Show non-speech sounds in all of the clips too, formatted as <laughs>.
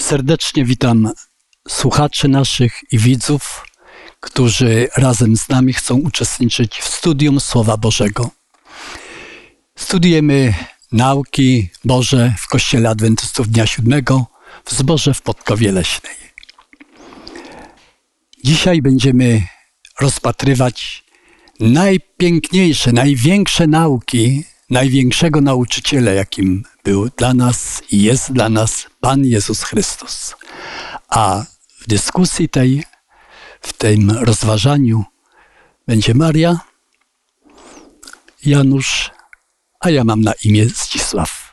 Serdecznie witam słuchaczy naszych i widzów, którzy razem z nami chcą uczestniczyć w studium Słowa Bożego. Studiujemy nauki Boże w Kościele Adwentystów Dnia Siódmego w zborze w Podkowie Leśnej. Dzisiaj będziemy rozpatrywać najpiękniejsze, największe nauki największego nauczyciela, jakim był dla nas i jest dla nas Pan Jezus Chrystus. A w dyskusji tej, w tym rozważaniu będzie Maria, Janusz, a ja mam na imię Zdzisław.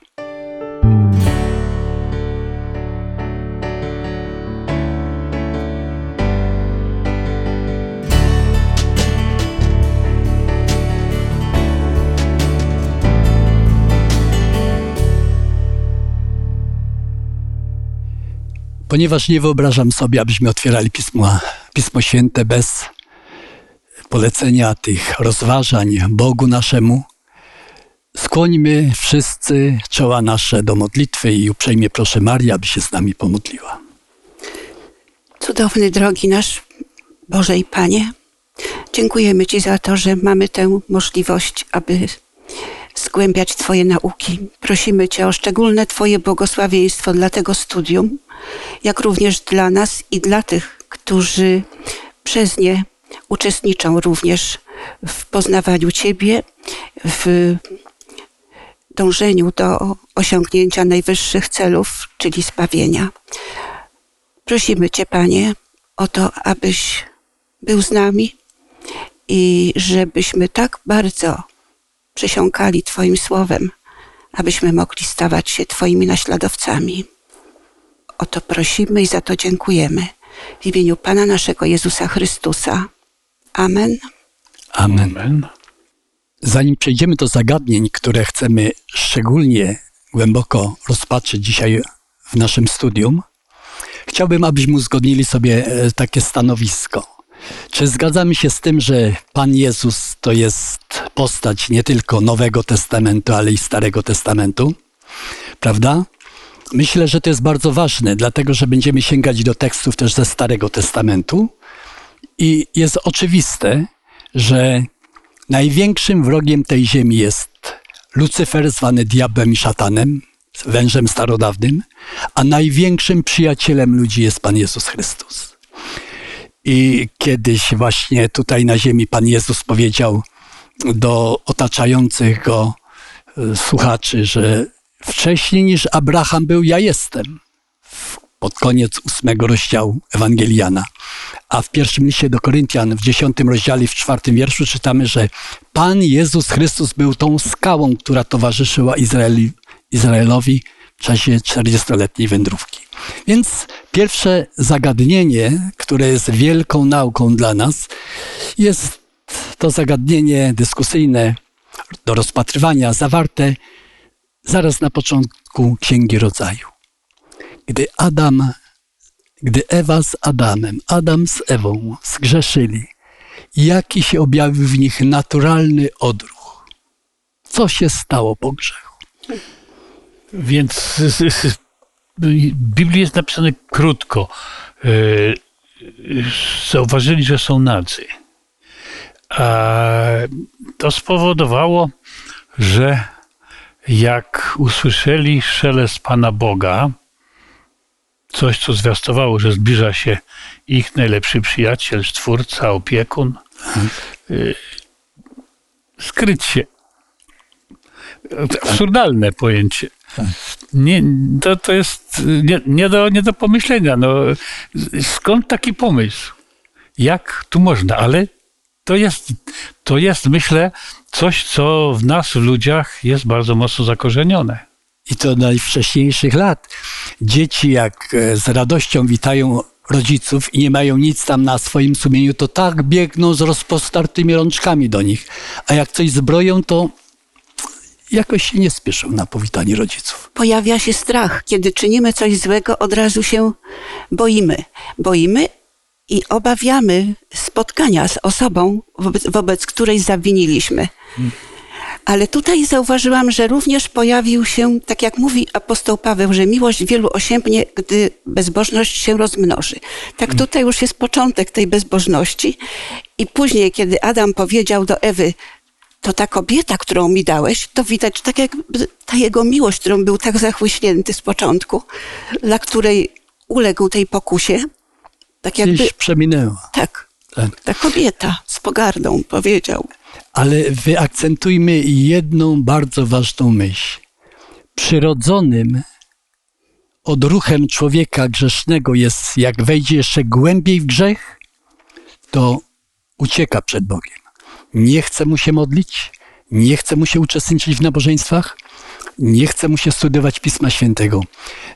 Ponieważ nie wyobrażam sobie, abyśmy otwierali Pismo, Pismo Święte bez polecenia tych rozważań Bogu naszemu, skłońmy wszyscy czoła nasze do modlitwy i uprzejmie proszę Marię, aby się z nami pomodliła. Cudowny, drogi nasz Boże i Panie, dziękujemy Ci za to, że mamy tę możliwość, aby zgłębiać Twoje nauki. Prosimy Cię o szczególne Twoje błogosławieństwo dla tego studium, jak również dla nas i dla tych, którzy przez nie uczestniczą również w poznawaniu Ciebie, w dążeniu do osiągnięcia najwyższych celów, czyli zbawienia. Prosimy Cię, Panie, o to, abyś był z nami i żebyśmy tak bardzo przysiąkali Twoim słowem, abyśmy mogli stawać się Twoimi naśladowcami. O to prosimy i za to dziękujemy. W imieniu Pana naszego Jezusa Chrystusa. Amen. Amen. Amen. Zanim przejdziemy do zagadnień, które chcemy szczególnie głęboko rozpatrzyć dzisiaj w naszym studium, chciałbym, abyśmy uzgodnili sobie e, takie stanowisko. Czy zgadzamy się z tym, że Pan Jezus to jest postać nie tylko Nowego Testamentu, ale i Starego Testamentu? Prawda? Myślę, że to jest bardzo ważne, dlatego że będziemy sięgać do tekstów też ze Starego Testamentu i jest oczywiste, że największym wrogiem tej ziemi jest Lucyfer, zwany diabłem i szatanem, wężem starodawnym, a największym przyjacielem ludzi jest Pan Jezus Chrystus. I kiedyś właśnie tutaj na ziemi Pan Jezus powiedział do otaczających go e, słuchaczy, że wcześniej niż Abraham był, ja jestem. Pod koniec ósmego rozdziału Ewangeliana. A w pierwszym liście do Koryntian, w dziesiątym rozdziale, w czwartym wierszu czytamy, że Pan Jezus Chrystus był tą skałą, która towarzyszyła Izraeli, Izraelowi w czasie 40-letniej wędrówki. Więc pierwsze zagadnienie, które jest wielką nauką dla nas, jest to zagadnienie dyskusyjne do rozpatrywania, zawarte zaraz na początku Księgi Rodzaju. Gdy Adam, gdy Ewa z Adamem, Adam z Ewą zgrzeszyli, jaki się objawił w nich naturalny odruch? Co się stało po grzechu? Więc Biblii jest napisane krótko. E, zauważyli, że są nadzy. A to spowodowało, że jak usłyszeli szelest Pana Boga, coś, co zwiastowało, że zbliża się ich najlepszy przyjaciel, stwórca, opiekun, y, skryć się. Absurdalne pojęcie. Nie, to, to jest nie, nie, do, nie do pomyślenia. No, skąd taki pomysł? Jak tu można? Ale to jest, to jest, myślę, coś, co w nas, w ludziach, jest bardzo mocno zakorzenione. I to najwcześniejszych lat. Dzieci, jak e, z radością witają rodziców i nie mają nic tam na swoim sumieniu, to tak biegną z rozpostartymi rączkami do nich. A jak coś zbroją, to jakoś się nie spieszą na powitanie rodziców. Pojawia się strach. Kiedy czynimy coś złego, od razu się boimy. Boimy i obawiamy spotkania z osobą, wobec, wobec której zawiniliśmy. Ale tutaj zauważyłam, że również pojawił się, tak jak mówi apostoł Paweł, że miłość wielu osięgnie, gdy bezbożność się rozmnoży. Tak Mm. tutaj już jest początek tej bezbożności. I później, kiedy Adam powiedział do Ewy, to ta kobieta, którą mi dałeś, to widać tak jakby ta jego miłość, którą był tak zachłyśnięty z początku, dla której uległ tej pokusie, tak jakby, Gdzieś przeminęła. tak, Tak. ta kobieta z pogardą powiedział. Ale wyakcentujmy jedną bardzo ważną myśl. Przyrodzonym odruchem człowieka grzesznego jest, jak wejdzie jeszcze głębiej w grzech, to ucieka przed Bogiem. Nie chce mu się modlić, nie chce mu się uczestniczyć w nabożeństwach, nie chce mu się studiować Pisma Świętego.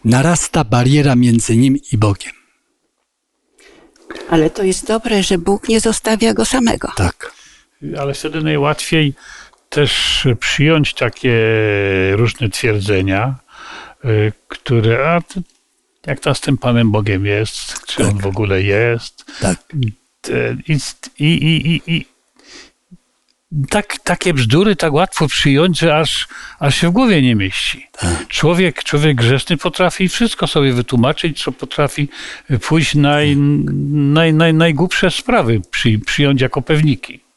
Narasta bariera między nim i Bogiem. Ale to jest dobre, że Bóg nie zostawia go samego. Tak. Ale wtedy najłatwiej też przyjąć takie różne twierdzenia, y, które, a jak to z tym Panem Bogiem jest, czy on Tak. w ogóle jest. Tak. I, i, i, i tak, takie bzdury tak łatwo przyjąć, że aż, aż się w głowie nie mieści. Człowiek, człowiek grzeszny potrafi wszystko sobie wytłumaczyć, co potrafi pójść naj, naj, naj, najgłupsze sprawy przy, przyjąć jako pewniki.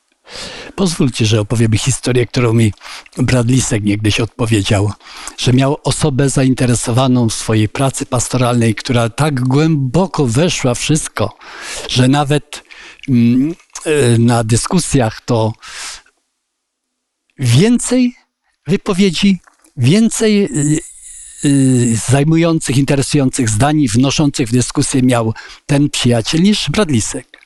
Pozwólcie, że opowiemy historię, którą mi brat Lisek niegdyś odpowiedział, że miał osobę zainteresowaną w swojej pracy pastoralnej, która tak głęboko weszła wszystko, że nawet mm, e, na dyskusjach to więcej wypowiedzi, więcej y, y, zajmujących, interesujących zdań, wnoszących w dyskusję miał ten przyjaciel niż brat Lisek.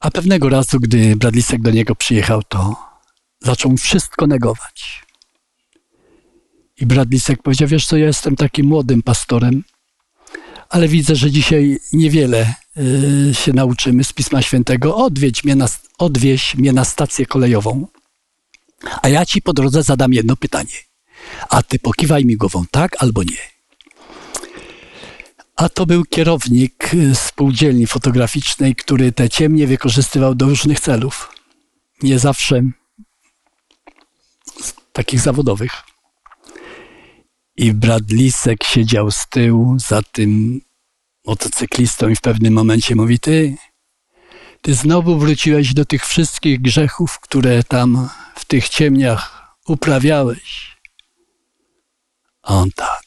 A pewnego razu, gdy Bradlisek do niego przyjechał, to zaczął wszystko negować. I Bradlisek powiedział, wiesz co, ja jestem takim młodym pastorem, ale widzę, że dzisiaj niewiele się nauczymy z Pisma Świętego. Odwiedź mnie, na, odwieź mnie na stację kolejową, a ja ci po drodze zadam jedno pytanie. A ty pokiwaj mi głową tak albo nie. A to był kierownik y, spółdzielni fotograficznej, który te ciemnie wykorzystywał do różnych celów. Nie zawsze takich zawodowych. I brat Lisek siedział z tyłu za tym motocyklistą i w pewnym momencie mówi, ty, ty znowu wróciłeś do tych wszystkich grzechów, które tam w tych ciemniach uprawiałeś. A on tak.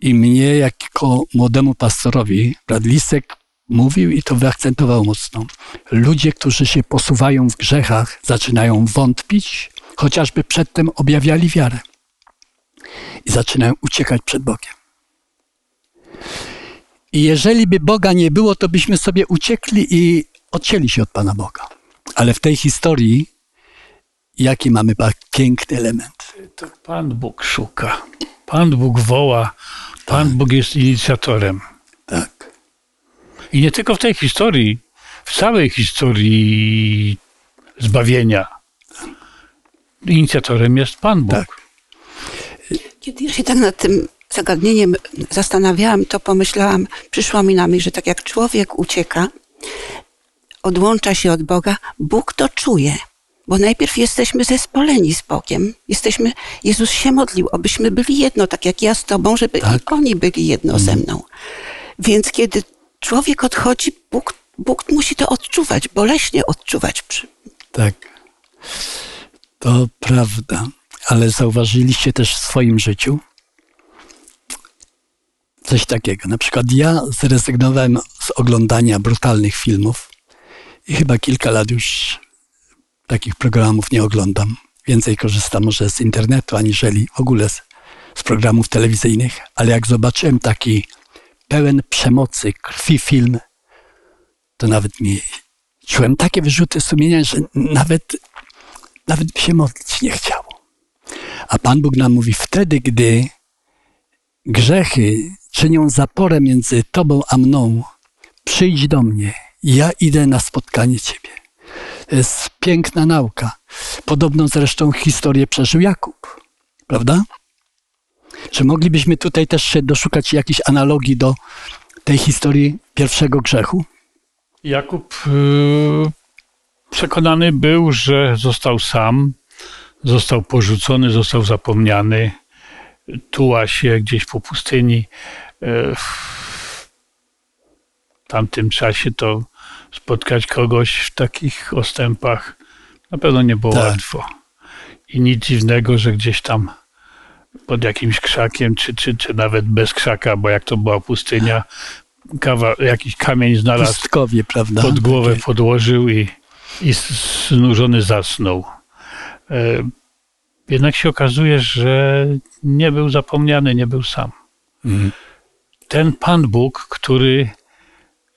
I mnie, jako młodemu pastorowi, brat Lisek mówił i to wyakcentował mocno. Ludzie, którzy się posuwają w grzechach, zaczynają wątpić, chociażby przedtem objawiali wiarę. I zaczynają uciekać przed Bogiem. I jeżeli by Boga nie było, to byśmy sobie uciekli i odcięli się od Pana Boga. Ale w tej historii, jaki mamy piękny element. To Pan Bóg szuka. Pan Bóg woła. Pan Bóg jest inicjatorem. Tak. I nie tylko w tej historii, w całej historii zbawienia. Inicjatorem jest Pan Bóg. Tak. Kiedy ja się tak nad tym zagadnieniem zastanawiałam, to pomyślałam, przyszło mi na myśl, że tak jak człowiek ucieka, odłącza się od Boga, Bóg to czuje. Bo najpierw jesteśmy zespoleni z Bogiem. Jesteśmy, Jezus się modlił, abyśmy byli jedno, tak jak ja z Tobą, żeby Tak. oni byli jedno ze mną. Więc kiedy człowiek odchodzi, Bóg, Bóg musi to odczuwać, boleśnie odczuwać. Tak. To prawda. Ale zauważyliście też w swoim życiu coś takiego. Na przykład ja zrezygnowałem z oglądania brutalnych filmów i chyba kilka lat już takich programów nie oglądam. Więcej korzystam może z internetu, aniżeli w ogóle z, z programów telewizyjnych. Ale jak zobaczyłem taki pełen przemocy, krwi film, to nawet mi czułem takie wyrzuty sumienia, że nawet, nawet się modlić nie chciało. A Pan Bóg nam mówi, wtedy, gdy grzechy czynią zaporę między Tobą a mną, przyjdź do mnie, ja idę na spotkanie Ciebie. To jest piękna nauka. Podobną zresztą historię przeżył Jakub, prawda? Czy moglibyśmy tutaj też się doszukać jakiejś analogii do tej historii pierwszego grzechu? Jakub yy, przekonany był, że został sam, został porzucony, został zapomniany, tuła się gdzieś po pustyni. Yy, w tamtym czasie to spotkać kogoś w takich ostępach na pewno nie było Tak. łatwo. I nic dziwnego, że gdzieś tam pod jakimś krzakiem, czy, czy, czy nawet bez krzaka, bo jak to była pustynia, kawa, jakiś kamień znalazł, Pustkowie, prawda? pod głowę podłożył i, i znużony zasnął. E, Jednak się okazuje, że nie był zapomniany, nie był sam. Mhm. Ten Pan Bóg, który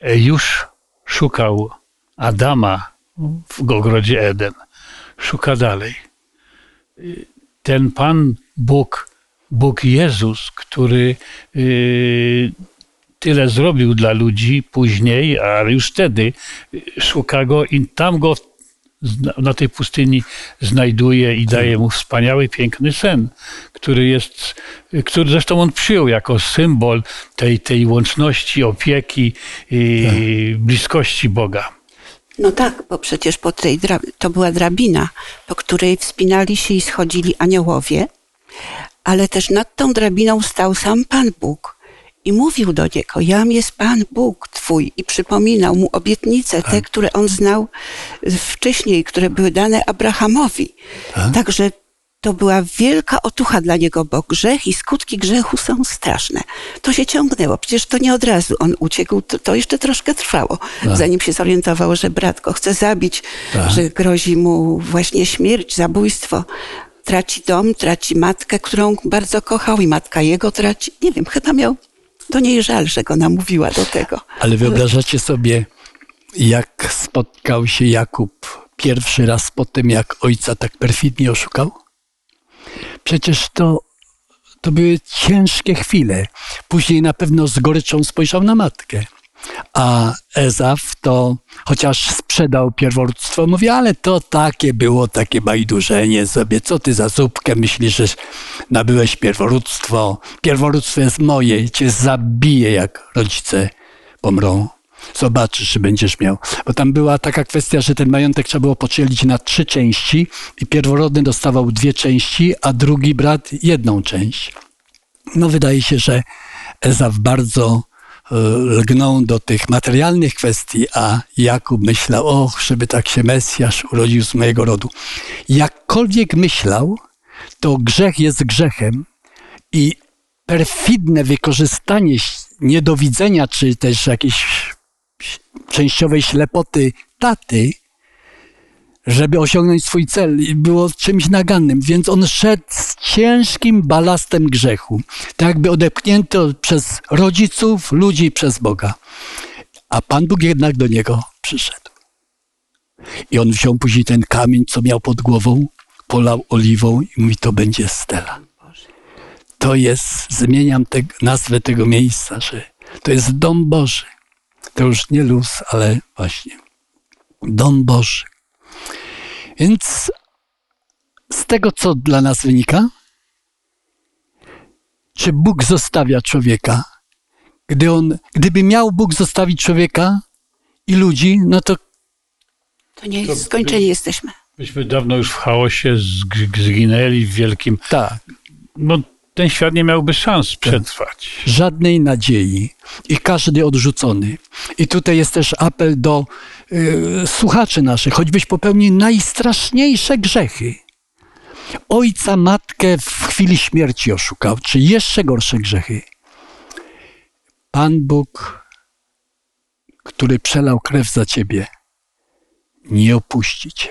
e, już szukał Adama w ogrodzie Eden, szuka dalej. Ten Pan Bóg, Bóg Jezus, który y, tyle zrobił dla ludzi później, a już wtedy szuka go i tam go na tej pustyni znajduje i daje mu wspaniały, piękny sen, który jest, który zresztą on przyjął jako symbol tej, tej łączności, opieki i bliskości Boga. No tak, bo przecież po tej dra- to była drabina, po której wspinali się i schodzili aniołowie, ale też nad tą drabiną stał sam Pan Bóg i mówił do niego, jam jest Pan Bóg Twój i przypominał mu obietnice, te, które on znał wcześniej, które były dane Abrahamowi. Także to była wielka otucha dla niego, bo grzech i skutki grzechu są straszne. To się ciągnęło, przecież to nie od razu on uciekł, to, to jeszcze troszkę trwało, zanim się zorientował, że brat go chce zabić, że grozi mu właśnie śmierć, zabójstwo. Traci dom, traci matkę, którą bardzo kochał i matka jego traci. Nie wiem, chyba miał do niej żal, że go namówiła do tego. Ale wyobrażacie sobie, jak spotkał się Jakub pierwszy raz po tym, jak ojca tak perfidnie oszukał? Przecież to, to były ciężkie chwile. Później na pewno z goryczą spojrzał na matkę. A Ezaf to, chociaż sprzedał pierworództwo, mówi, ale to takie było, takie bajdurzenie sobie. Co ty za zupkę myślisz, że nabyłeś pierworództwo? Pierworództwo jest moje cię zabije, jak rodzice pomrą. Zobaczysz, czy będziesz miał. Bo tam była taka kwestia, że ten majątek trzeba było podzielić na trzy części i pierworodny dostawał dwie części, a drugi brat jedną część. No wydaje się, że Ezaf bardzo e, lgnął do tych materialnych kwestii, a Jakub myślał, o, żeby tak się Mesjasz urodził z mojego rodu. Jakkolwiek myślał, to grzech jest grzechem i perfidne wykorzystanie niedowidzenia, czy też jakiejś częściowej ślepoty taty, żeby osiągnąć swój cel, i było czymś nagannym, więc on szedł z ciężkim balastem grzechu, tak jakby odepchnięty przez rodziców, ludzi przez Boga. A Pan Bóg jednak do niego przyszedł. I on wziął później ten kamień, co miał pod głową, polał oliwą i mówi, to będzie stela. To jest, zmieniam te, nazwę tego miejsca, że to jest dom Boży. To już nie luz, ale właśnie dom Boży. Więc z tego, co dla nas wynika, czy Bóg zostawia człowieka? Gdy on, gdyby miał Bóg zostawić człowieka i ludzi, no to To nie jest, skończeni jesteśmy. Myśmy dawno już w chaosie zg- zginęli w wielkim. tak, No, ten świat nie miałby szans przetrwać. żadnej nadziei i każdy odrzucony. I tutaj jest też apel do y, słuchaczy naszych, choćbyś popełnił najstraszniejsze grzechy. Ojca, matkę w chwili śmierci oszukał, czy jeszcze gorsze grzechy. Pan Bóg, który przelał krew za ciebie, nie opuści cię.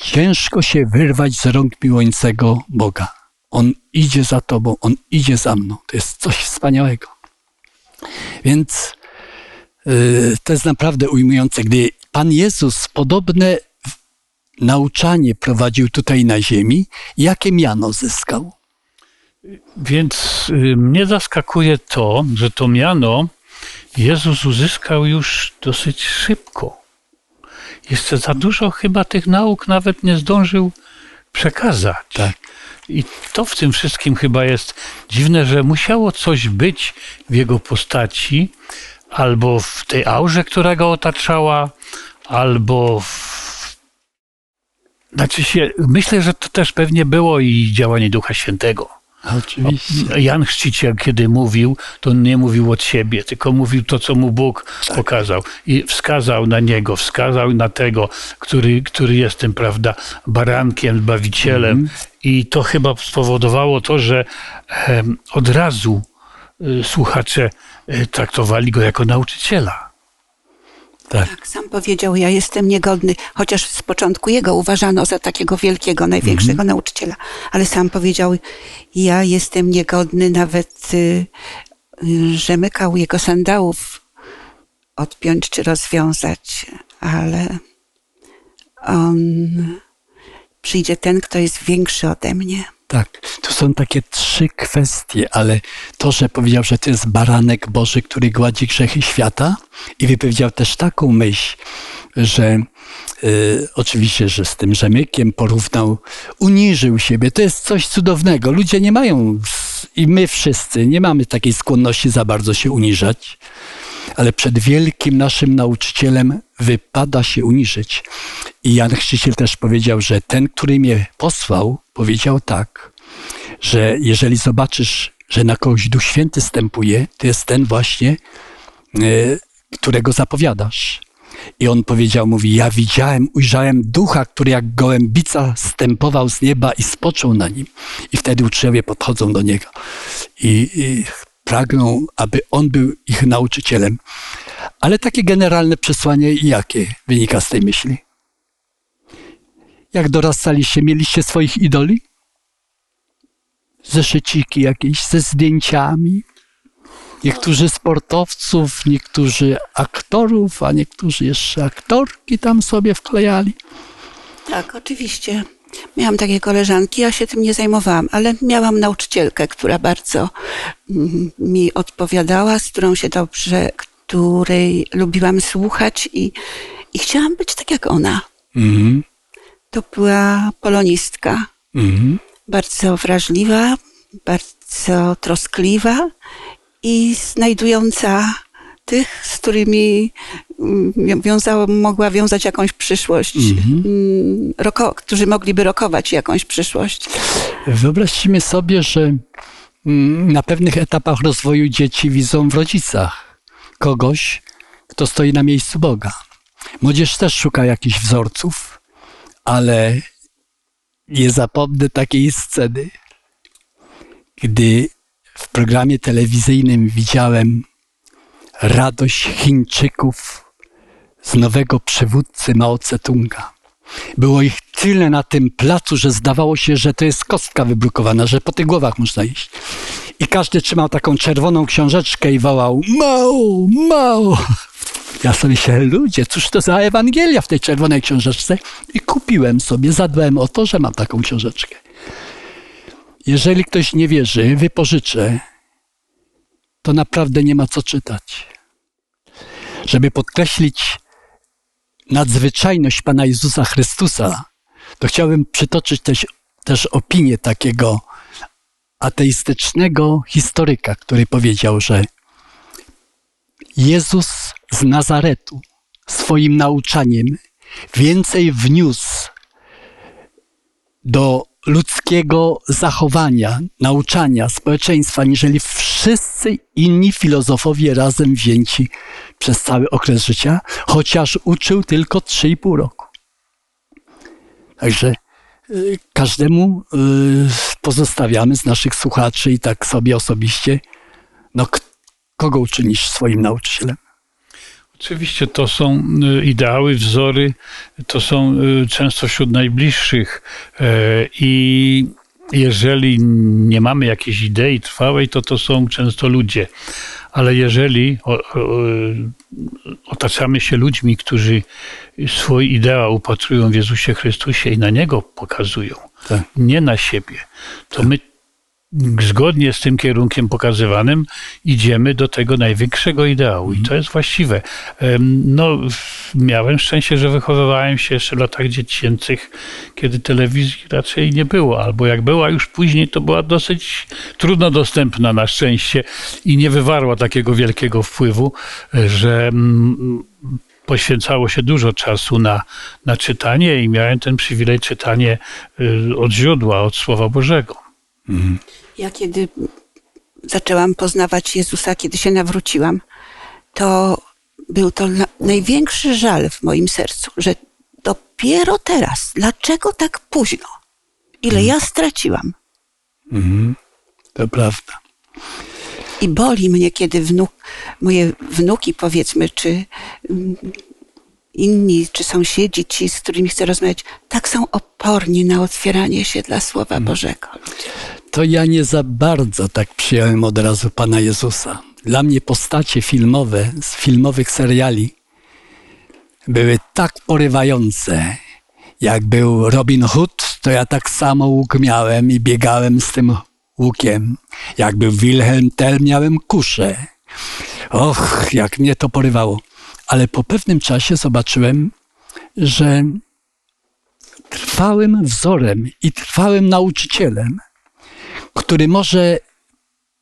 Ciężko się wyrwać z rąk miłującego Boga. On idzie za tobą, on idzie za mną. To jest coś wspaniałego. Więc yy, to jest naprawdę ujmujące. Gdy Pan Jezus podobne nauczanie prowadził tutaj na ziemi, jakie miano zyskał? Więc y, mnie zaskakuje to, że to miano Jezus uzyskał już dosyć szybko. Jeszcze za dużo chyba tych nauk nawet nie zdążył przekazać. Tak. I to w tym wszystkim chyba jest dziwne, że musiało coś być w jego postaci, albo w tej aurze, która go otaczała, albo w... Znaczy się, myślę, że to też pewnie było i działanie Ducha Świętego. Oczywiście. Jan Chrzciciel, kiedy mówił, to nie mówił od siebie, tylko mówił to, co mu Bóg pokazał. I wskazał na niego, wskazał na tego, który, który jest tym, prawda, barankiem, bawicielem. I to chyba spowodowało to, że od razu y, słuchacze y, traktowali go jako nauczyciela. Tak. Tak, sam powiedział, ja jestem niegodny, chociaż z początku jego uważano za takiego wielkiego, największego nauczyciela, ale sam powiedział, ja jestem niegodny nawet y, y, rzemykał jego sandałów odpiąć czy rozwiązać, ale on przyjdzie ten, kto jest większy ode mnie. Tak, tu są takie trzy kwestie, ale to, że powiedział, że to jest baranek Boży, który gładzi grzechy świata i wypowiedział też taką myśl, że y, oczywiście, że z tym rzemykiem porównał, uniżył siebie. To jest coś cudownego. Ludzie nie mają, i my wszyscy, nie mamy takiej skłonności za bardzo się uniżać, ale przed wielkim naszym nauczycielem wypada się uniżyć. I Jan Chrzciciel też powiedział, że ten, który mnie posłał, powiedział tak, że jeżeli zobaczysz, że na kogoś Duch Święty stępuje, to jest ten właśnie, y, którego zapowiadasz. I on powiedział, mówi, ja widziałem, ujrzałem ducha, który jak gołębica stępował z nieba i spoczął na nim. I wtedy uczniowie podchodzą do niego i, i pragną, aby on był ich nauczycielem. Ale takie generalne przesłanie jakie wynika z tej myśli? Jak dorastaliście, mieliście swoich idoli? Zeszyciki jakieś ze zdjęciami? Niektórzy sportowców, niektórzy aktorów, a niektórzy jeszcze aktorki tam sobie wklejali. Tak, oczywiście. Miałam takie koleżanki, ja się tym nie zajmowałam, ale miałam nauczycielkę, która bardzo mm, mi odpowiadała, z którą się dobrze, której lubiłam słuchać i, i chciałam być tak jak ona. Mhm. To była polonistka, Mhm. bardzo wrażliwa, bardzo troskliwa i znajdująca tych, z którymi mm, wiązało, mogła wiązać jakąś przyszłość, mm, roko, którzy mogliby rokować jakąś przyszłość. Wyobraźmy sobie, że mm, na pewnych etapach rozwoju dzieci widzą w rodzicach kogoś, kto stoi na miejscu Boga. Młodzież też szuka jakichś wzorców, ale nie zapomnę takiej sceny, gdy w programie telewizyjnym widziałem radość Chińczyków z nowego przywódcy Mao Tse-tunga. Było ich tyle na tym placu, że zdawało się, że to jest kostka wybrukowana, że po tych głowach można iść. I każdy trzymał taką czerwoną książeczkę i wołał Mao, Mao. Ja sobie się, ludzie, cóż to za Ewangelia w tej czerwonej książeczce? I kupiłem sobie, zadbałem o to, że mam taką książeczkę. Jeżeli ktoś nie wierzy, wypożyczę, to naprawdę nie ma co czytać. Żeby podkreślić nadzwyczajność Pana Jezusa Chrystusa, to chciałbym przytoczyć też, też opinię takiego ateistycznego historyka, który powiedział, że Jezus z Nazaretu swoim nauczaniem więcej wniósł do ludzkiego zachowania, nauczania, społeczeństwa, niżeli wszyscy inni filozofowie razem wzięci przez cały okres życia, chociaż uczył tylko 3,5 roku. Także y, każdemu y, pozostawiamy z naszych słuchaczy i tak sobie osobiście, no kogo uczynisz swoim nauczycielem? Oczywiście to są y, ideały, wzory, to są często wśród najbliższych e, i jeżeli nie mamy jakiejś idei trwałej, to to są często ludzie. Ale jeżeli otaczamy się ludźmi, którzy swój ideał upatrują w Jezusie Chrystusie i na Niego pokazują, Tak. nie na siebie, to my zgodnie z tym kierunkiem pokazywanym idziemy do tego największego ideału i to jest właściwe. No, miałem szczęście, że wychowywałem się jeszcze w latach dziecięcych, kiedy telewizji raczej nie było, albo jak była już później, to była dosyć trudno dostępna na szczęście i nie wywarła takiego wielkiego wpływu, że mm, poświęcało się dużo czasu na, na czytanie i miałem ten przywilej czytanie y, od źródła, od Słowa Bożego. Ja kiedy zaczęłam poznawać Jezusa, kiedy się nawróciłam, to był to na- największy żal w moim sercu, że dopiero teraz, dlaczego tak późno? Ile ja straciłam? To prawda. I boli mnie, kiedy wnuk, moje wnuki, powiedzmy, czy mm, inni, czy sąsiedzi, ci, z którymi chcę rozmawiać, tak są oporni na otwieranie się dla Słowa Bożego. To ja nie za bardzo tak przyjąłem od razu Pana Jezusa. Dla mnie postacie filmowe z filmowych seriali były tak porywające. Jak był Robin Hood, to ja tak samo łuk miałem i biegałem z tym łukiem. Jak był Wilhelm Tell, miałem kuszę. Och, jak mnie to porywało. Ale po pewnym czasie zobaczyłem, że trwałym wzorem i trwałym nauczycielem który może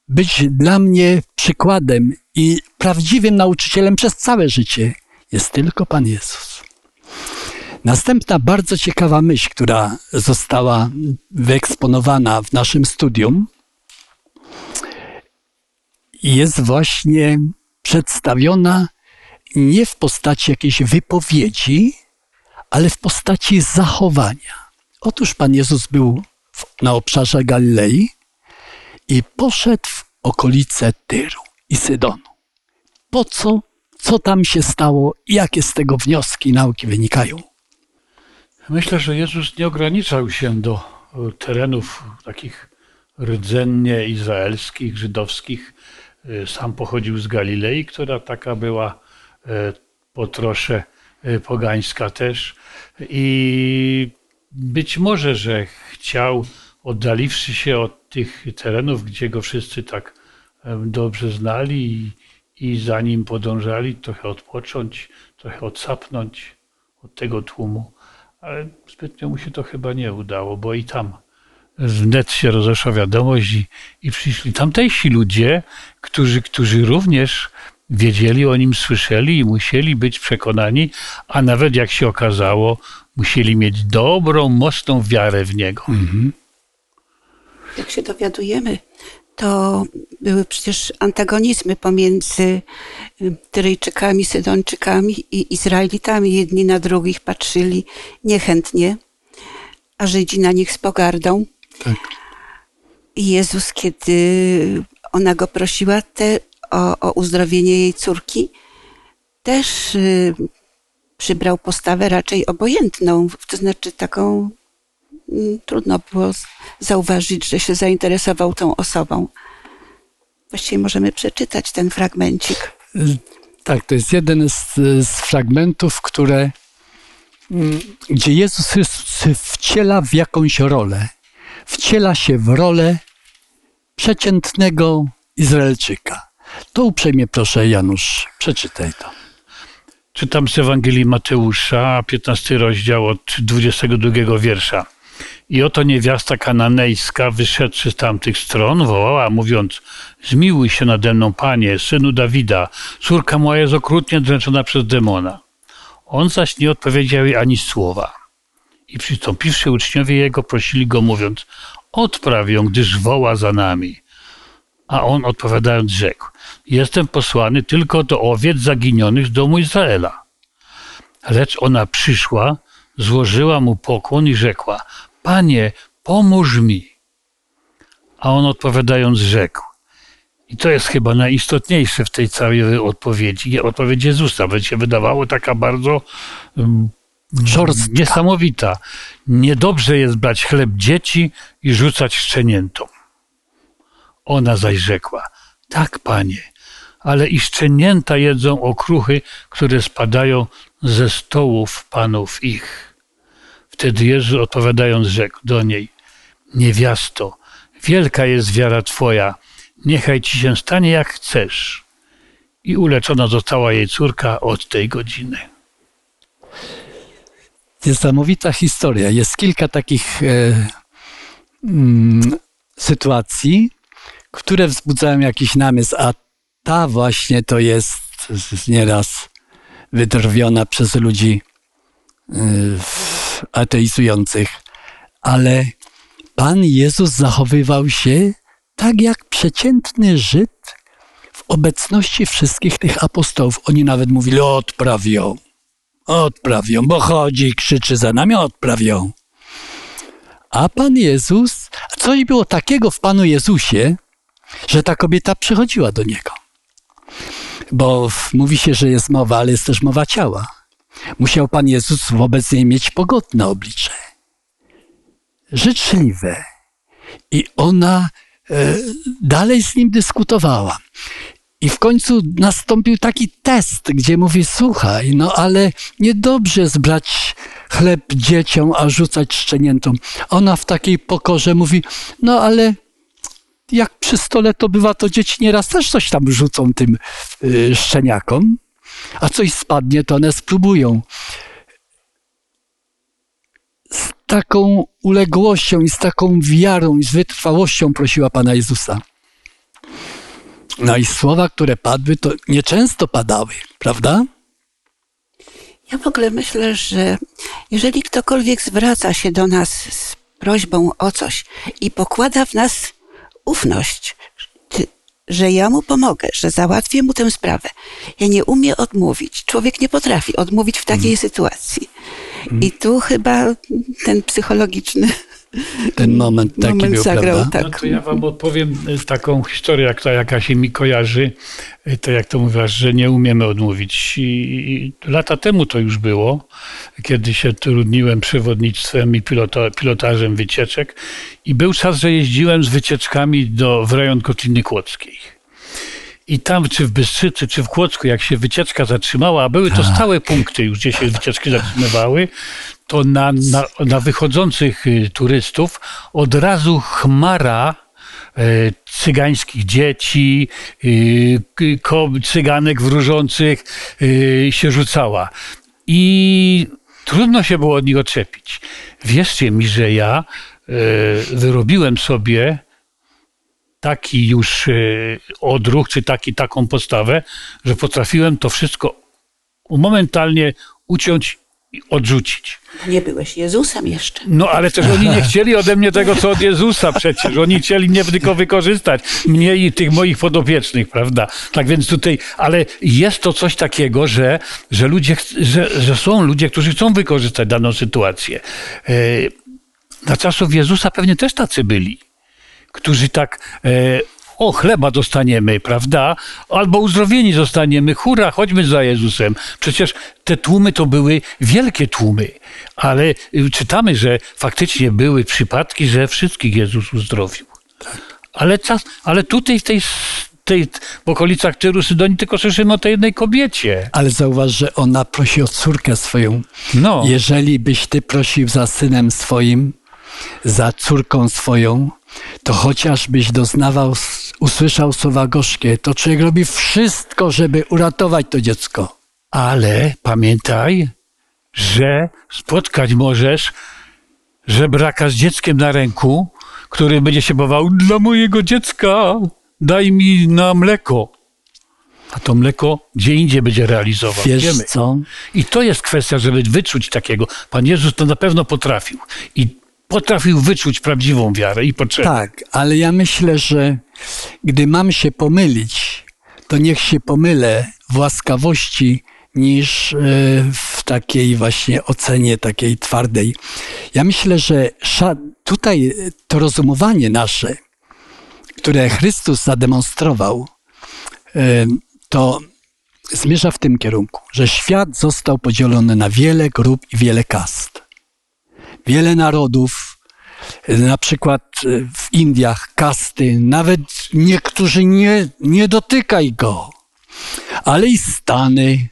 być dla mnie przykładem i prawdziwym nauczycielem przez całe życie, jest tylko Pan Jezus. Następna bardzo ciekawa myśl, która została wyeksponowana w naszym studium, jest właśnie przedstawiona nie w postaci jakiejś wypowiedzi, ale w postaci zachowania. Otóż Pan Jezus był na obszarze Galilei i poszedł w okolice Tyru i Sydonu. Po co? Co tam się stało jakie z tego wnioski i nauki wynikają? Myślę, że Jezus nie ograniczał się do e, terenów takich rdzennie izraelskich, żydowskich. E, Sam pochodził z Galilei, która taka była e, po trosze pogańska też. I być może, że chciał, oddaliwszy się od tych terenów, gdzie go wszyscy tak dobrze znali i, i za nim podążali, trochę odpocząć, trochę odsapnąć od tego tłumu ale zbytnio mu się to chyba nie udało, bo i tam wnet się rozeszła wiadomość i, i przyszli tamtejsi ludzie, którzy, którzy również wiedzieli o nim, słyszeli i musieli być przekonani, a nawet jak się okazało, musieli mieć dobrą, mocną wiarę w niego. Jak się dowiadujemy, to były przecież antagonizmy pomiędzy y, Tyryjczykami, Sydończykami i Izraelitami. Jedni na drugich patrzyli niechętnie, a Żydzi na nich z pogardą. Tak. I Jezus, kiedy ona go prosiła te, o, o uzdrowienie jej córki, też y, przybrał postawę raczej obojętną, to znaczy taką trudno było zauważyć, że się zainteresował tą osobą. Właściwie możemy przeczytać ten fragmencik. Tak, to jest jeden z, z fragmentów, które, mm, gdzie Jezus Chrystus wciela w jakąś rolę. Wciela się w rolę przeciętnego Izraelczyka. To uprzejmie proszę, Janusz, przeczytaj to. Czytam z Ewangelii Mateusza, 15 rozdział od 22 wiersza. I oto niewiasta kananejska, wyszedłszy z tamtych stron, wołała, mówiąc: Zmiłuj się nade mną, panie, synu Dawida, córka moja jest okrutnie dręczona przez demona. On zaś nie odpowiedział jej ani słowa. I przystąpiwszy uczniowie jego, prosili go, mówiąc: Odpraw ją, gdyż woła za nami. A on odpowiadając rzekł: Jestem posłany tylko do owiec zaginionych z domu Izraela. Lecz ona przyszła, złożyła mu pokłon i rzekła: Panie, pomóż mi. A on odpowiadając rzekł: I to jest chyba najistotniejsze w tej całej odpowiedzi. Odpowiedź Jezusa, by się wydawało taka bardzo um, Szorstka. niesamowita. Niedobrze jest brać chleb dzieci i rzucać szczeniętom. Ona zaś rzekła: Tak, panie, ale i szczenięta jedzą okruchy, które spadają ze stołów panów ich. Wtedy Jezus odpowiadając rzekł do niej: Niewiasto, Wielka jest wiara Twoja, niechaj Ci się stanie jak chcesz. I uleczona została jej córka od tej godziny. Niesamowita historia. Jest kilka takich e, mm, sytuacji, które wzbudzają jakiś namysł, a ta właśnie to jest nieraz wydrwiona przez ludzi y, ateizujących. Ale Pan Jezus zachowywał się tak jak przeciętny Żyd w obecności wszystkich tych apostołów. Oni nawet mówili, odprawią, odprawią, bo chodzi i krzyczy za nami, odprawią. A Pan Jezus, coś było takiego w Panu Jezusie, że ta kobieta przychodziła do Niego. Bo mówi się, że jest mowa, ale jest też mowa ciała. Musiał Pan Jezus wobec niej mieć pogodne oblicze. Życzliwe. I ona e, dalej z nim dyskutowała. I w końcu nastąpił taki test, gdzie mówi: Słuchaj, no ale niedobrze zbrać chleb dzieciom, a rzucać szczeniętom. Ona w takiej pokorze mówi: No ale jak przy stole to bywa, to dzieci nieraz też coś tam rzucą tym y, szczeniakom, a coś spadnie, to one spróbują. Z taką uległością i z taką wiarą i z wytrwałością prosiła Pana Jezusa. No i słowa, które padły, to nieczęsto padały, prawda? Ja w ogóle myślę, że jeżeli ktokolwiek zwraca się do nas z prośbą o coś i pokłada w nas ufność, że ja mu pomogę, że załatwię mu tę sprawę. Ja nie umiem odmówić. Człowiek nie potrafi odmówić w takiej mm. sytuacji. Mm. I tu chyba ten psychologiczny ten moment taki moment był, zagrał, prawda? Tak. No to ja wam opowiem y, taką historię, jak ta jaka się mi kojarzy, y, to jak to mówiłaś, że nie umiemy odmówić. I lata temu to już było, kiedy się trudniłem przewodnictwem i pilota, pilotażem wycieczek i był czas, że jeździłem z wycieczkami do, w rejon Kotliny Kłodzkiej. I tam, czy w Bystrzycy, czy w Kłodzku, jak się wycieczka zatrzymała, a były to tak. stałe punkty już, gdzie się wycieczki zatrzymywały, to na, na, na wychodzących y, turystów od razu chmara y, cygańskich dzieci, y, cyganek wróżących się rzucała. I trudno się było od nich odczepić. Wierzcie mi, że ja wyrobiłem sobie taki już odruch, czy taki, taką postawę, że potrafiłem to wszystko momentalnie uciąć odrzucić. Nie byłeś Jezusem jeszcze. No ale też oni nie chcieli ode mnie tego, co od Jezusa przecież. Oni chcieli mnie tylko wykorzystać. Mnie i tych moich podopiecznych, prawda? Tak więc tutaj, ale jest to coś takiego, że, że ludzie, że, że są ludzie, którzy chcą wykorzystać daną sytuację. E, na czasów Jezusa pewnie też tacy byli którzy tak e, o, chleba dostaniemy, prawda? Albo uzdrowieni zostaniemy, hura, chodźmy za Jezusem. Przecież te tłumy to były wielkie tłumy, ale y, czytamy, że faktycznie były przypadki, że wszystkich Jezus uzdrowił. Ale, czas, ale tutaj w tej tej, w okolicach Tyru, Sydonii, tylko słyszymy o tej jednej kobiecie. Ale zauważ, że ona prosi o córkę swoją. No. Jeżeli byś ty prosił za synem swoim, za córką swoją, to chociażbyś doznawał, usłyszał słowa gorzkie, to człowiek robi wszystko, żeby uratować to dziecko. Ale pamiętaj, że spotkać możesz żebraka z dzieckiem na ręku, który będzie się bawał dla mojego dziecka, daj mi na mleko. A to mleko gdzie indziej będzie realizował. Wiesz Wiemy. co? I to jest kwestia, żeby wyczuć takiego. Pan Jezus to na pewno potrafił. I potrafił wyczuć prawdziwą wiarę i potrzebę. Tak, ale ja myślę, że gdy mam się pomylić, to niech się pomylę w łaskawości niż e, w takiej właśnie ocenie takiej twardej. Ja myślę, że tutaj to rozumowanie nasze, które Chrystus zademonstrował, e, to zmierza w tym kierunku, że świat został podzielony na wiele grup i wiele kast wiele narodów, na przykład e, w Indiach kasty, nawet niektórzy nie, nie dotykaj go, ale i stany,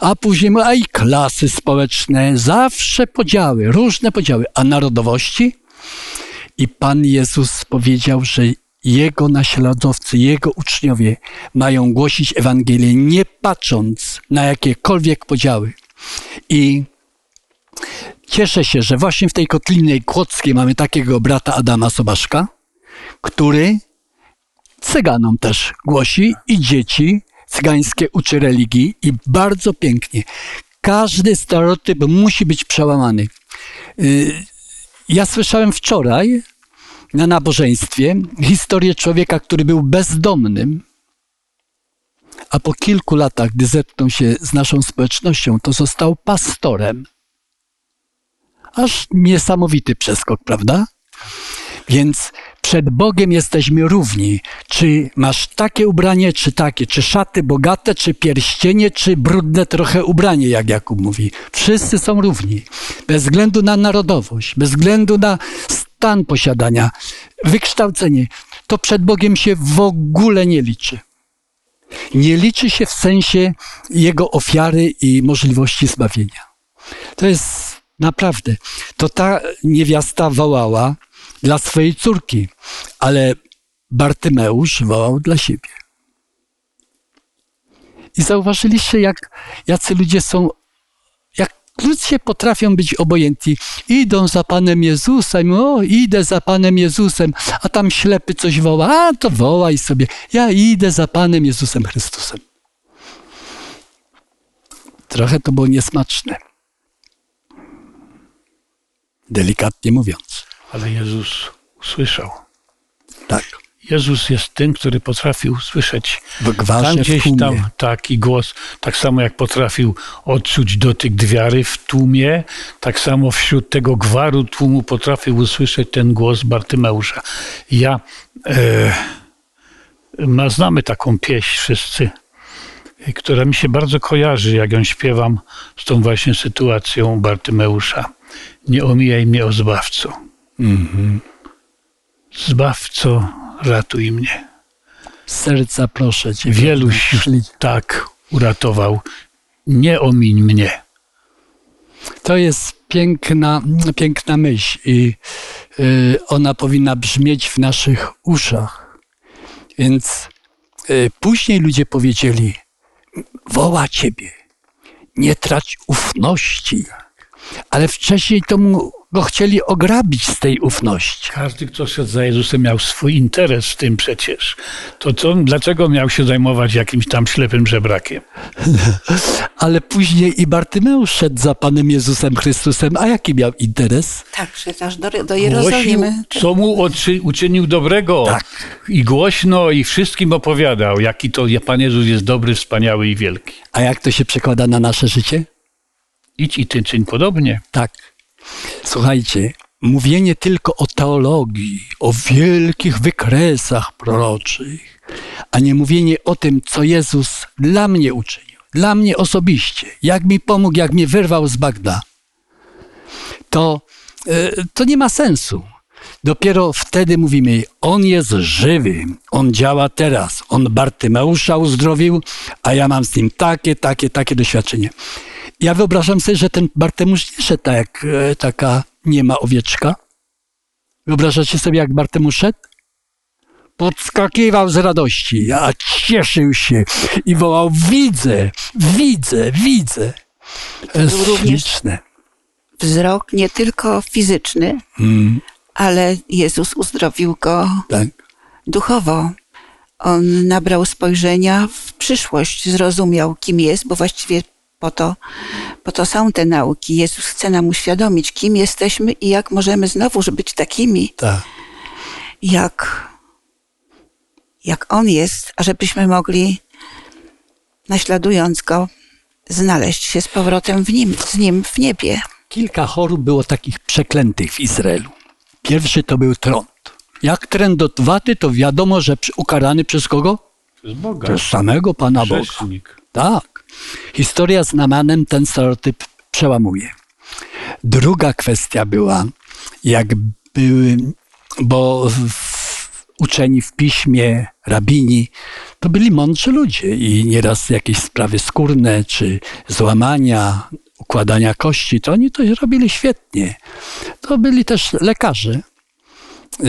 a później a i klasy społeczne, zawsze podziały, różne podziały, a narodowości I Pan Jezus powiedział, że Jego naśladowcy, Jego uczniowie mają głosić Ewangelię, nie patrząc na jakiekolwiek podziały. I cieszę się, że właśnie w tej kotlinie kłodzkiej mamy takiego brata Adama Sobaszka, który cyganom też głosi i dzieci cygańskie uczy religii i bardzo pięknie. Każdy stereotyp musi być przełamany. Y, ja słyszałem wczoraj na nabożeństwie historię człowieka, który był bezdomnym, a po kilku latach, gdy zetknął się z naszą społecznością, to został pastorem. Aż niesamowity przeskok, prawda? Więc przed Bogiem jesteśmy równi. Czy masz takie ubranie, czy takie, czy szaty bogate, czy pierścienie, czy brudne trochę ubranie, jak Jakub mówi. Wszyscy są równi. Bez względu na narodowość, bez względu na stan posiadania, wykształcenie. To przed Bogiem się w ogóle nie liczy. Nie liczy się w sensie Jego ofiary i możliwości zbawienia. To jest naprawdę. To ta niewiasta wołała, dla swojej córki, ale Bartymeusz wołał dla siebie. I zauważyliście, jak jacy ludzie są, jak ludzie potrafią być obojętni. Idą za Panem Jezusem, o, idę za Panem Jezusem, a tam ślepy coś woła, a to wołaj sobie, ja idę za Panem Jezusem Chrystusem. Trochę to było niesmaczne. Delikatnie mówiąc. Ale Jezus usłyszał. Tak. Jezus jest tym, który potrafił słyszeć tam gdzieś tam taki głos, tak samo jak potrafił odczuć dotyk gwiary w tłumie, tak samo wśród tego gwaru tłumu potrafił usłyszeć ten głos Bartymeusza. Ja e, znamy taką pieśń wszyscy, która mi się bardzo kojarzy, jak ją śpiewam z tą właśnie sytuacją Bartymeusza. Nie omijaj mnie o zbawco. Mhm. Zbawco, ratuj mnie. Z serca proszę Cię. Wieluś już tak uratował. Nie omiń mnie. To jest piękna, piękna myśl i y, ona powinna brzmieć w naszych uszach. Więc y, później ludzie powiedzieli, woła Ciebie, nie trać ufności. Ale wcześniej to mu go chcieli ograbić z tej ufności. Każdy, kto szedł za Jezusem, miał swój interes w tym przecież. To co, dlaczego miał się zajmować jakimś tam ślepym żebrakiem? <laughs> Ale później i Bartymeusz szedł za Panem Jezusem Chrystusem, a jaki miał interes? Tak, szedł aż do, do Jerozolimy. Głosił, co mu oczy, uczynił dobrego. Tak. I głośno i wszystkim opowiadał, jaki to Pan Jezus jest dobry, wspaniały i wielki. A jak to się przekłada na nasze życie? Idź i ty czyń podobnie. Tak. Słuchajcie, mówienie tylko o teologii, o wielkich wykresach proroczych, a nie mówienie o tym, co Jezus dla mnie uczynił, dla mnie osobiście, jak mi pomógł, jak mnie wyrwał z Bagda, to, e, to nie ma sensu. Dopiero wtedy mówimy, on jest żywy, on działa teraz, on Bartymeusza uzdrowił, a ja mam z nim takie, takie, takie doświadczenie. Ja wyobrażam sobie, że ten Barteusz nie szedł tak jak e, taka niema owieczka. Wyobrażacie sobie, jak Barteusz szedł? Podskakiwał z radości, a cieszył się i wołał, widzę, widzę, widzę. To jest śliczne. Wzrok nie tylko fizyczny, Mm, ale Jezus uzdrowił go tak. duchowo. On nabrał spojrzenia w przyszłość, zrozumiał, kim jest, bo właściwie po to, po to są te nauki. Jezus chce nam uświadomić, kim jesteśmy i jak możemy znowu być takimi, tak. jak, jak On jest, ażebyśmy mogli, naśladując Go, znaleźć się z powrotem w nim, z Nim w niebie. Kilka chorób było takich przeklętych w Izraelu. Pierwszy to był trąd. Jak trędotwaty, to wiadomo, że ukarany przez kogo? Przez Boga. Przez samego Pana Boga. Tak. Historia z Namanem ten stereotyp przełamuje. Druga kwestia była, jak były, bo uczeni w piśmie, rabini, to byli mądrzy ludzie i nieraz jakieś sprawy skórne, czy złamania, układania kości, to oni to robili świetnie. To byli też lekarze.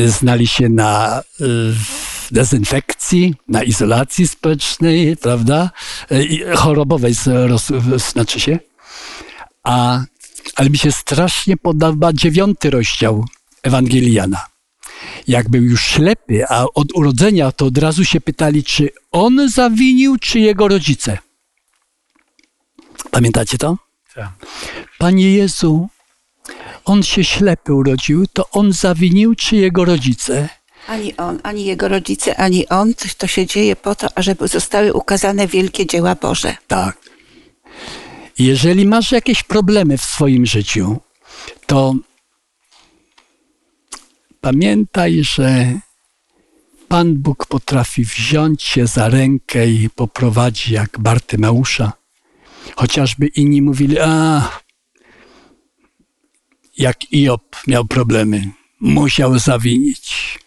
znali się na dezynfekcji, na izolacji społecznej, prawda? Y, i Chorobowej, znaczy się. A, ale mi się strasznie podoba dziewiąty rozdział Ewangelii Jana. Jak był już ślepy, a od urodzenia, to od razu się pytali, czy on zawinił, czy jego rodzice. Pamiętacie to? Tak. Panie Jezu, on się ślepy urodził, to on zawinił, czy jego rodzice? Ani on, ani jego rodzice, ani on. To, się dzieje po to, ażeby zostały ukazane wielkie dzieła Boże. Tak. Jeżeli masz jakieś problemy w swoim życiu, to pamiętaj, że Pan Bóg potrafi wziąć cię za rękę i poprowadzi jak Bartymeusza. Chociażby inni mówili, a jak Iob miał problemy, musiał zawinić.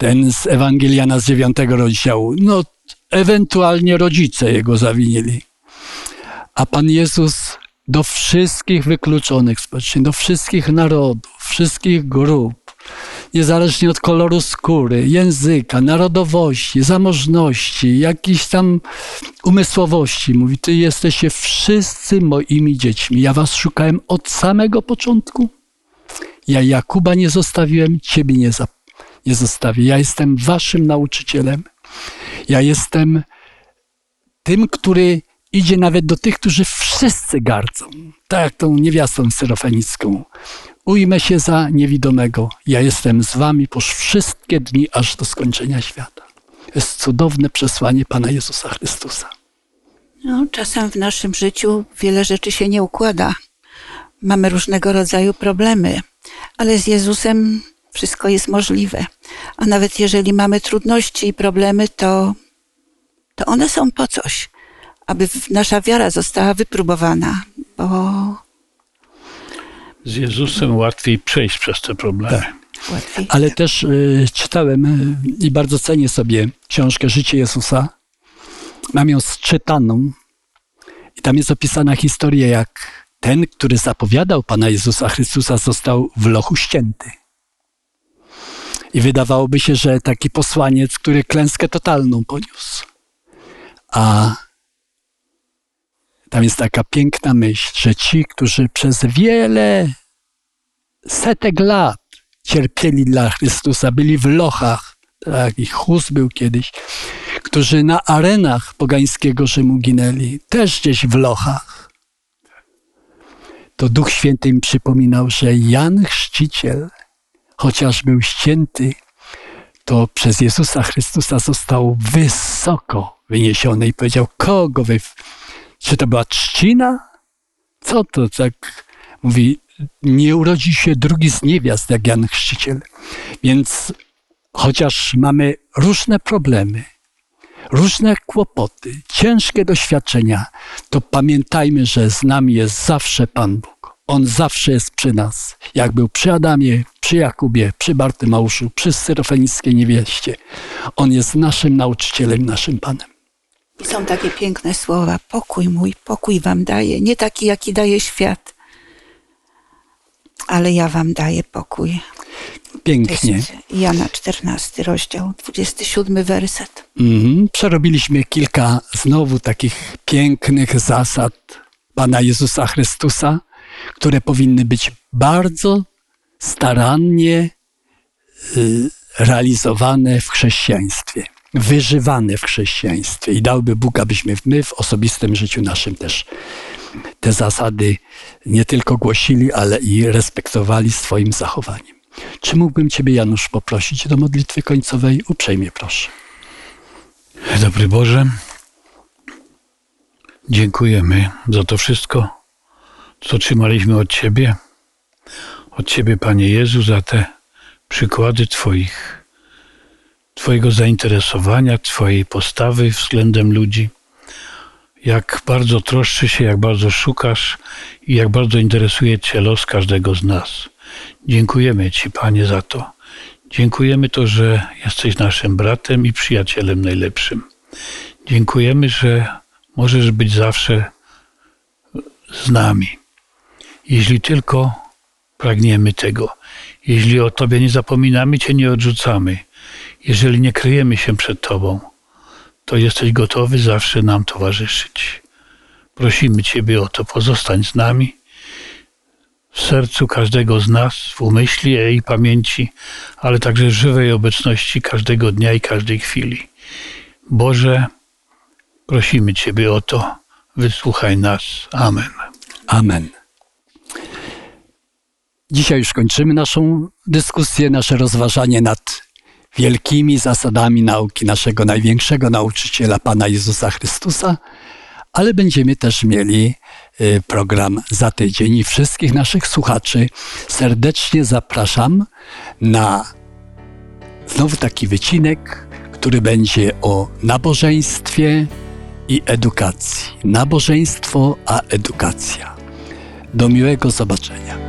Ten z Ewangeliana z dziewiątego rozdziału, no ewentualnie rodzice jego zawinili. A Pan Jezus do wszystkich wykluczonych społecznie, do wszystkich narodów, wszystkich grup, niezależnie od koloru skóry, języka, narodowości, zamożności, jakiejś tam umysłowości, mówi: Ty jesteście wszyscy moimi dziećmi. Ja was szukałem od samego początku. Ja Jakuba nie zostawiłem, ciebie nie, za, nie zostawię. Ja jestem waszym nauczycielem. Ja jestem tym, który idzie nawet do tych, którzy wszyscy gardzą. Tak jak tą niewiastą syrofenicką. Ujmę się za niewidomego. Ja jestem z wami po wszystkie dni, aż do skończenia świata. Jest cudowne przesłanie Pana Jezusa Chrystusa. No, czasem w naszym życiu wiele rzeczy się nie układa. Mamy różnego rodzaju problemy, ale z Jezusem wszystko jest możliwe. A nawet jeżeli mamy trudności i problemy, to, to one są po coś, aby nasza wiara została wypróbowana, bo Z Jezusem łatwiej przejść przez te problemy. łatwiej. Ale też y, czytałem y, i bardzo cenię sobie książkę Życie Jezusa. Mam ją sczytaną i tam jest opisana historia, jak ten, który zapowiadał Pana Jezusa Chrystusa, został w lochu ścięty. I wydawałoby się, że taki posłaniec, który klęskę totalną poniósł. A tam jest taka piękna myśl, że ci, którzy przez wiele setek lat cierpieli dla Chrystusa, byli w lochach, tak, ich chóz był kiedyś, którzy na arenach pogańskiego Rzymu ginęli, też gdzieś w lochach. To Duch Święty im przypominał, że Jan Chrzciciel, chociaż był ścięty, to przez Jezusa Chrystusa został wysoko wyniesiony i powiedział, kogo wy... Czy to była trzcina? Co to tak? Mówi, nie urodzi się drugi z niewiast, jak Jan Chrzciciel. Więc chociaż mamy różne problemy, różne kłopoty, ciężkie doświadczenia, to pamiętajmy, że z nami jest zawsze Pan Bóg. On zawsze jest przy nas. Jak był przy Adamie, przy Jakubie, przy Bartymeuszu, przy Syrofenickiej niewieście. On jest naszym nauczycielem, naszym Panem. I są takie piękne słowa. Pokój mój, pokój wam daję. Nie taki, jaki daje świat, ale ja wam daję pokój. Pięknie. jest Jana 14 rozdział, 27 werset. Mhm. Przerobiliśmy kilka znowu takich pięknych zasad Pana Jezusa Chrystusa, które powinny być bardzo starannie y, realizowane w chrześcijaństwie, wyżywane w chrześcijaństwie. I dałby Bóg, abyśmy my w osobistym życiu naszym też te zasady nie tylko głosili, ale i respektowali swoim zachowaniem. Czy mógłbym Ciebie, Janusz, poprosić do modlitwy końcowej? Uprzejmie proszę. Dobry Boże, dziękujemy za to wszystko, co otrzymaliśmy od Ciebie, od Ciebie, Panie Jezu, za te przykłady Twoich, Twojego zainteresowania, Twojej postawy względem ludzi. Jak bardzo troszczy się, jak bardzo szukasz i jak bardzo interesuje Cię los każdego z nas. Dziękujemy Ci, Panie, za to. Dziękujemy to, że jesteś naszym bratem i przyjacielem najlepszym. Dziękujemy, że możesz być zawsze z nami, jeśli tylko pragniemy tego, Jeśli o Tobie nie zapominamy, Cię nie odrzucamy. Jeżeli nie kryjemy się przed Tobą, to jesteś gotowy zawsze nam towarzyszyć. Prosimy Ciebie o to, pozostań z nami w sercu każdego z nas, w umyśle i pamięci, ale także żywej obecności każdego dnia i każdej chwili. Boże, prosimy Ciebie o to, wysłuchaj nas. Amen. Amen. Dzisiaj już kończymy naszą dyskusję, nasze rozważanie nad wielkimi zasadami nauki naszego największego nauczyciela, Pana Jezusa Chrystusa, ale będziemy też mieli y, program za tydzień i wszystkich naszych słuchaczy serdecznie zapraszam na znowu taki wycinek, który będzie o nabożeństwie i edukacji. Nabożeństwo a edukacja. Do miłego zobaczenia.